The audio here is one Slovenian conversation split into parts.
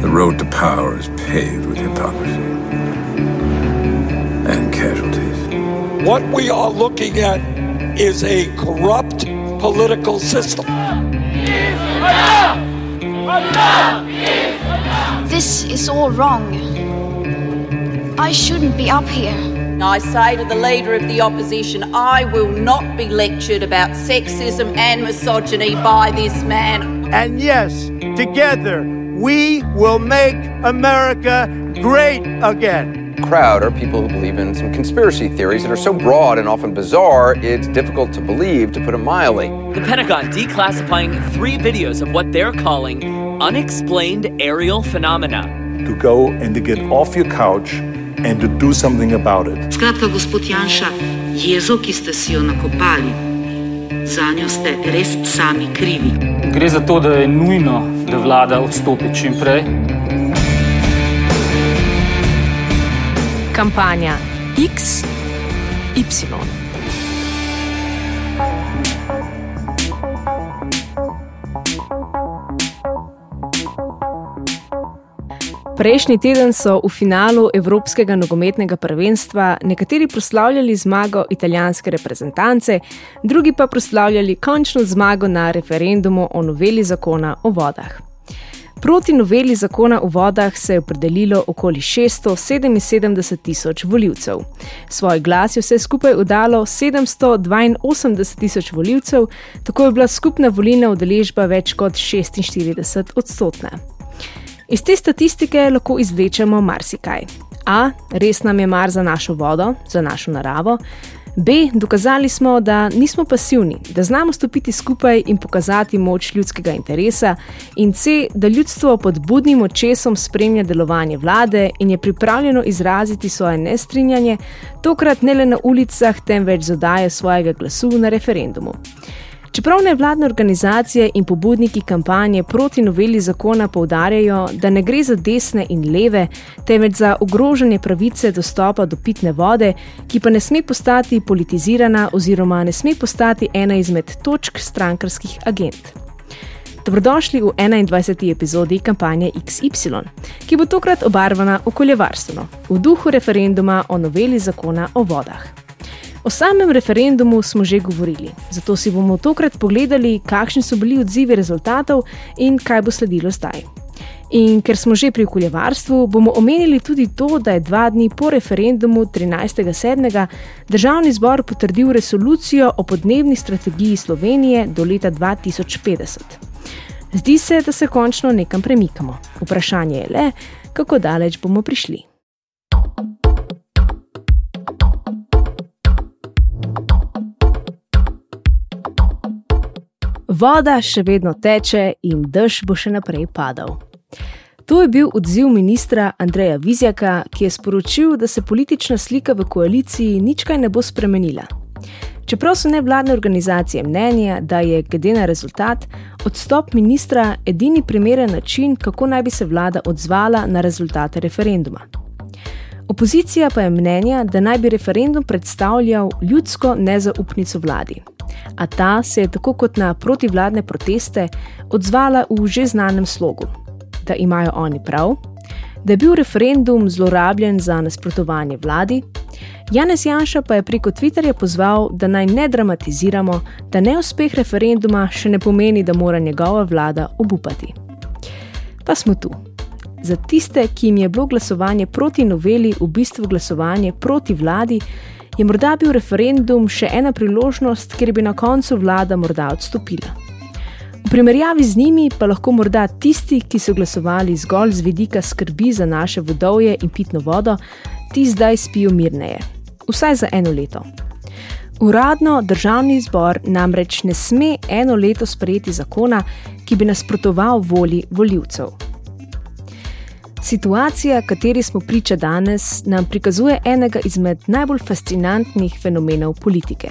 The road to power is paved with hypocrisy and casualties. What we are looking at is a corrupt political system. This is all wrong. I shouldn't be up here. I say to the leader of the opposition, I will not be lectured about sexism and misogyny by this man. And yes, together we will make America great again. Crowd are people who believe in some conspiracy theories that are so broad and often bizarre, it's difficult to believe, to put it mildly. The Pentagon declassifying three videos of what they're calling unexplained aerial phenomena. To go and to get off your couch and to do something about it. Skratka, gospod Janša, jezo, ki ste si jo nakopali, za njo ste res sami krivi. Gre za to, da je nujno, da vlada odstopi čim prej. Kampanja X, Y. Prejšnji teden so v finalu Evropskega nogometnega prvenstva nekateri proslavljali zmago italijanske reprezentance, drugi pa proslavljali končno zmago na referendumu o noveli zakona o vodah. Proti noveli zakona o vodah se je opredelilo okoli 677 tisoč voljivcev. Svoj glas je vse skupaj udalo 782 tisoč voljivcev, tako je bila skupna volilna udeležba več kot 46 odstotna. Iz te statistike lahko izvlečemo marsikaj. A. Res nam je mar za našo vodo, za našo naravo. B. Dokazali smo, da nismo pasivni, da znamo stopiti skupaj in pokazati moč ljudskega interesa. In C. Da ljudstvo pod budnim očesom spremlja delovanje vlade in je pripravljeno izraziti svoje nestrinjanje, tokrat ne le na ulicah, temveč z odajo svojega glasu na referendumu. Čeprav nevladne organizacije in pobudniki kampanje proti noveli zakona poudarjajo, da ne gre za desne in leve, temveč za ogrožanje pravice dostopa do pitne vode, ki pa ne sme postati politizirana oziroma ne sme postati ena izmed točk strankarskih agent. Dobrodošli v 21. epizodi kampanje XY, ki bo tokrat obarvana okoljevarstveno, v duhu referenduma o noveli zakona o vodah. O samem referendumu smo že govorili, zato si bomo tokrat pogledali, kakšni so bili odzivi rezultatov in kaj bo sledilo zdaj. In ker smo že pri okoljevarstvu, bomo omenili tudi to, da je dva dni po referendumu 13.7. državni zbor potrdil resolucijo o podnebni strategiji Slovenije do leta 2050. Zdi se, da se končno nekam premikamo. Vprašanje je le, kako daleč bomo prišli. Voda še vedno teče in dež bo še naprej padal. To je bil odziv ministra Andreja Vizjaka, ki je sporočil, da se politična slika v koaliciji ničkaj ne bo spremenila. Čeprav so nevladne organizacije mnenja, da je, glede na rezultat, odstop ministra edini primeren način, kako naj bi se vlada odzvala na rezultate referenduma. Opozicija pa je mnenja, da naj bi referendum predstavljal ljudsko nezaupnico vladi a ta se je tako kot na protivladne proteste odzvala v že znanem slogu: da imajo oni prav, da je bil referendum zlorabljen za nasprotovanje vladi. Janez Janša pa je preko Twitterja pozval, da naj ne dramatiziramo, da neuspeh referenduma še ne pomeni, da mora njegova vlada obupati. Pa smo tu. Za tiste, ki jim je bilo glasovanje proti noveli v bistvu glasovanje proti vladi, je morda bil referendum še ena priložnost, kjer bi na koncu vlada morda odstopila. V primerjavi z njimi pa lahko morda tisti, ki so glasovali zgolj z vidika skrbi za naše vodovje in pitno vodo, ti zdaj spijo mirneje. Vsaj za eno leto. Uradno državni zbor namreč ne sme eno leto sprejeti zakona, ki bi nasprotoval volji voljivcev. Situacija, kateri smo priča danes, nam prikazuje enega izmed najbolj fascinantnih fenomenov politike.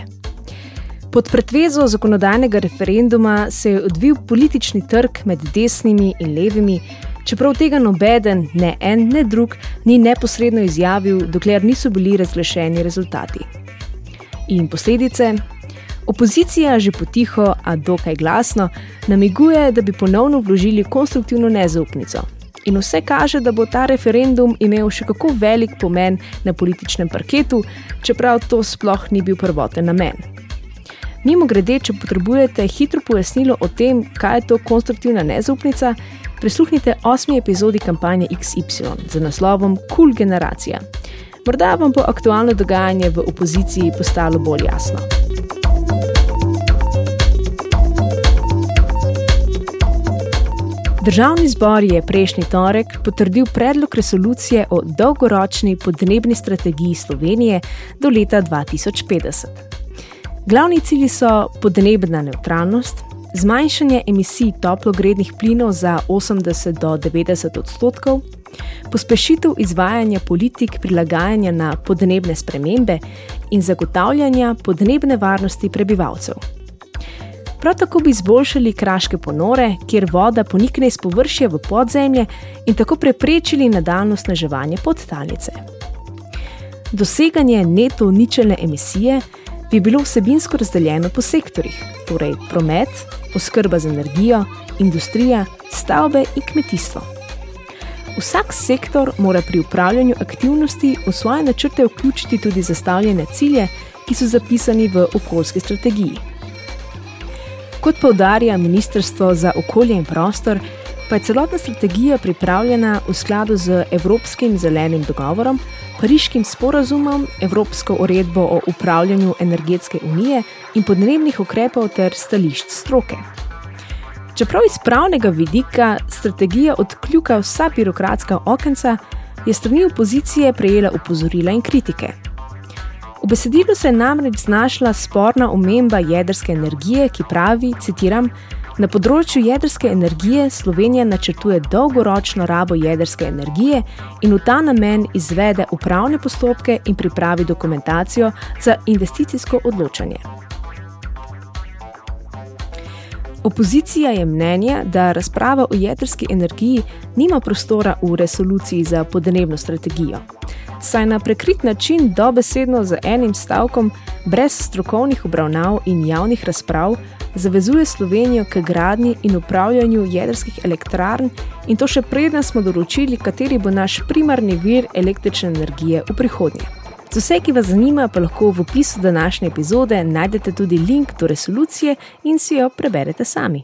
Pod pretvezo zakonodajnega referenduma se je odvil politični trg med desnimi in levimi, čeprav tega nobeden, ne en, ne drug, ni neposredno izjavil, dokler niso bili razglašeni rezultati. In posledice? Opozicija že potiho, a dokaj glasno, namiguje, da bi ponovno vložili konstruktivno nezaupnico In vse kaže, da bo ta referendum imel še kako velik pomen na političnem parketu, čeprav to sploh ni bil prvoten namen. Mimo grede, če potrebujete hitro pojasnilo o tem, kaj je to konstruktivna nezaupnica, prisluhnite osmi epizodi kampanje XY z naslovom Cool Generacija. Morda vam bo aktualno dogajanje v opoziciji postalo bolj jasno. Državni zbor je prejšnji torek potrdil predlog resolucije o dolgoročni podnebni strategiji Slovenije do leta 2050. Glavni cilji so podnebna neutralnost, zmanjšanje emisij toplogrednih plinov za 80 do 90 odstotkov, pospešitev izvajanja politik prilagajanja na podnebne spremembe in zagotavljanja podnebne varnosti prebivalcev. Prav tako bi izboljšali kraške ponore, kjer voda ponikne iz površja v podzemlje in tako preprečili nadaljno sneževanje podtalnice. Doseganje neto ničelne emisije bi bilo vsebinsko razdeljeno po sektorjih, torej promet, oskrba z energijo, industrija, stavbe in kmetijstvo. Vsak sektor mora pri upravljanju aktivnosti v svoje načrte vključiti tudi zastavljene cilje, ki so zapisani v okoljski strategiji. Kot poudarja Ministrstvo za okolje in prostor, pa je celotna strategija pripravljena v skladu z Evropskim zelenim dogovorom, Pariškim sporazumom, Evropsko uredbo o upravljanju energetske unije in podnebnih ukrepov ter stališč stroke. Čeprav iz pravnega vidika strategija odkljuka vsa birokratska okenca, je strani opozicije prejela upozorila in kritike. V besedilu se je namreč znašla sporna omemba jedrske energije, ki pravi, citiram, Na področju jedrske energije Slovenija načrtuje dolgoročno rabo jedrske energije in v ta namen izvede upravne postopke in pripravi dokumentacijo za investicijsko odločanje. Opozicija je mnenja, da razprava o jedrski energiji nima prostora v resoluciji za podnebno strategijo. Saj na prekrit način dobesedno z enim stavkom, brez strokovnih obravnav in javnih razprav, zavezuje Slovenijo k gradnji in upravljanju jedrskih elektrarn, in to še preden smo določili, kateri bo naš primarni vir električne energije v prihodnje. Za vse, ki vas zanima, pa lahko v opisu današnje epizode najdete tudi link do resolucije in si jo preberete sami.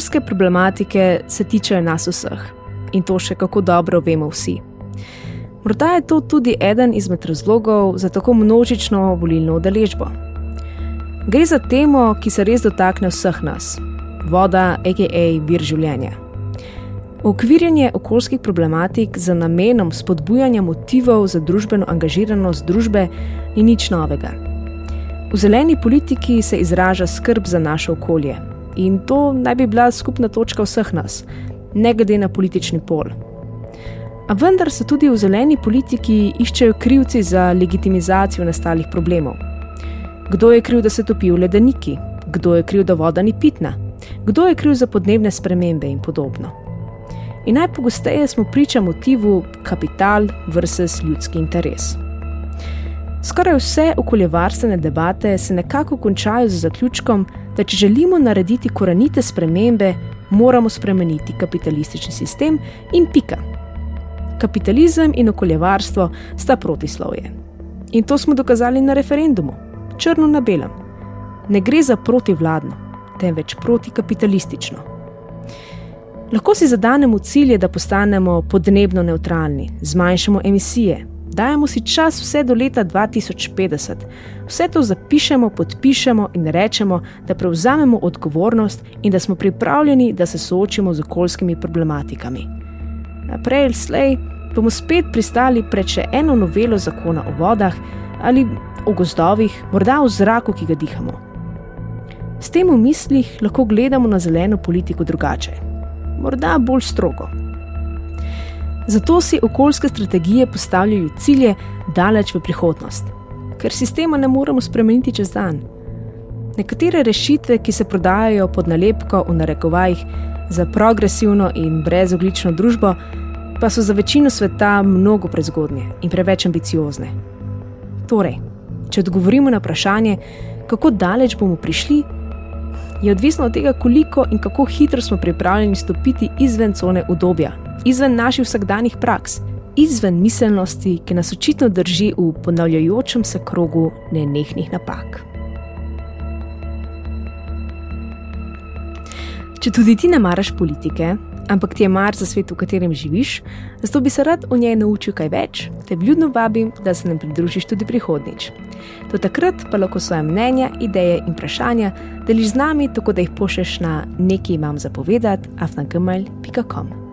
Okoljske problematike se tičejo nas vseh in to še kako dobro vemo vsi. Morda je to tudi eden izmed razlogov za tako množično volilno udeležbo. Gre za temo, ki se res dotakne vseh nas: voda, a.k.a. vir življenja. Okvirjanje okoljskih problematik z namenom spodbujanja motivov za družbeno angažiranost družbe ni nič novega. V zeleni politiki se izraža skrb za naše okolje, In to naj bi bila skupna točka vseh nas, ne glede na politični pol. A vendar se tudi v zeleni politiki iščejo krivci za legitimizacijo nastalih problemov. Kdo je kriv, da se topijo ledeniki, kdo je kriv, da voda ni pitna, kdo je kriv za podnebne spremembe in podobno. In najpogosteje smo priča motivu kapital versus ljudski interes. Skoraj vse okoljevarstvene debate se nekako končajo z zaključkom, da če želimo narediti korenite spremembe, moramo spremeniti kapitalistični sistem in pika. Kapitalizem in okoljevarstvo sta protislovje. In to smo dokazali na referendumu, črno na belem. Ne gre za protivladno, temveč protikapitalistično. Lahko si zadanemo cilje, da postanemo podnebno neutralni, zmanjšamo emisije, Dajemo si čas vse do leta 2050. Vse to zapišemo, podpišemo in rečemo, da prevzamemo odgovornost in da smo pripravljeni, da se soočimo z okoljskimi problematikami. Prej ali slej bomo spet pristali pred še eno novelo zakona o vodah ali o gozdovih, morda o zraku, ki ga dihamo. S tem v mislih lahko gledamo na zeleno politiko drugače, morda bolj strogo. Zato si okoljske strategije postavljajo cilje daleč v prihodnost, ker sistema ne moremo spremeniti čez dan. Nekatere rešitve, ki se prodajajo pod nalepko v narekovajih za progresivno in brezoglično družbo, pa so za večino sveta mnogo prezgodne in preveč ambiciozne. Torej, če odgovorimo na vprašanje, kako daleč bomo prišli, je odvisno od tega, koliko in kako hitro smo pripravljeni stopiti izven cone udobja, izven naših vsakdanjih praks, izven miselnosti, ki nas očitno drži v ponavljajočem se krogu nenehnih napak. Če tudi ti ne maraš politike, ampak ti je mar za svet, v katerem živiš, zato bi se rad o njej naučil kaj več, te vljudno vabim, da se nam pridružiš tudi prihodnič. Do takrat pa lahko svoje mnenja, ideje in vprašanja deliš z nami, tako da jih pošleš na nekaj imam zapovedati, afnagmail.com.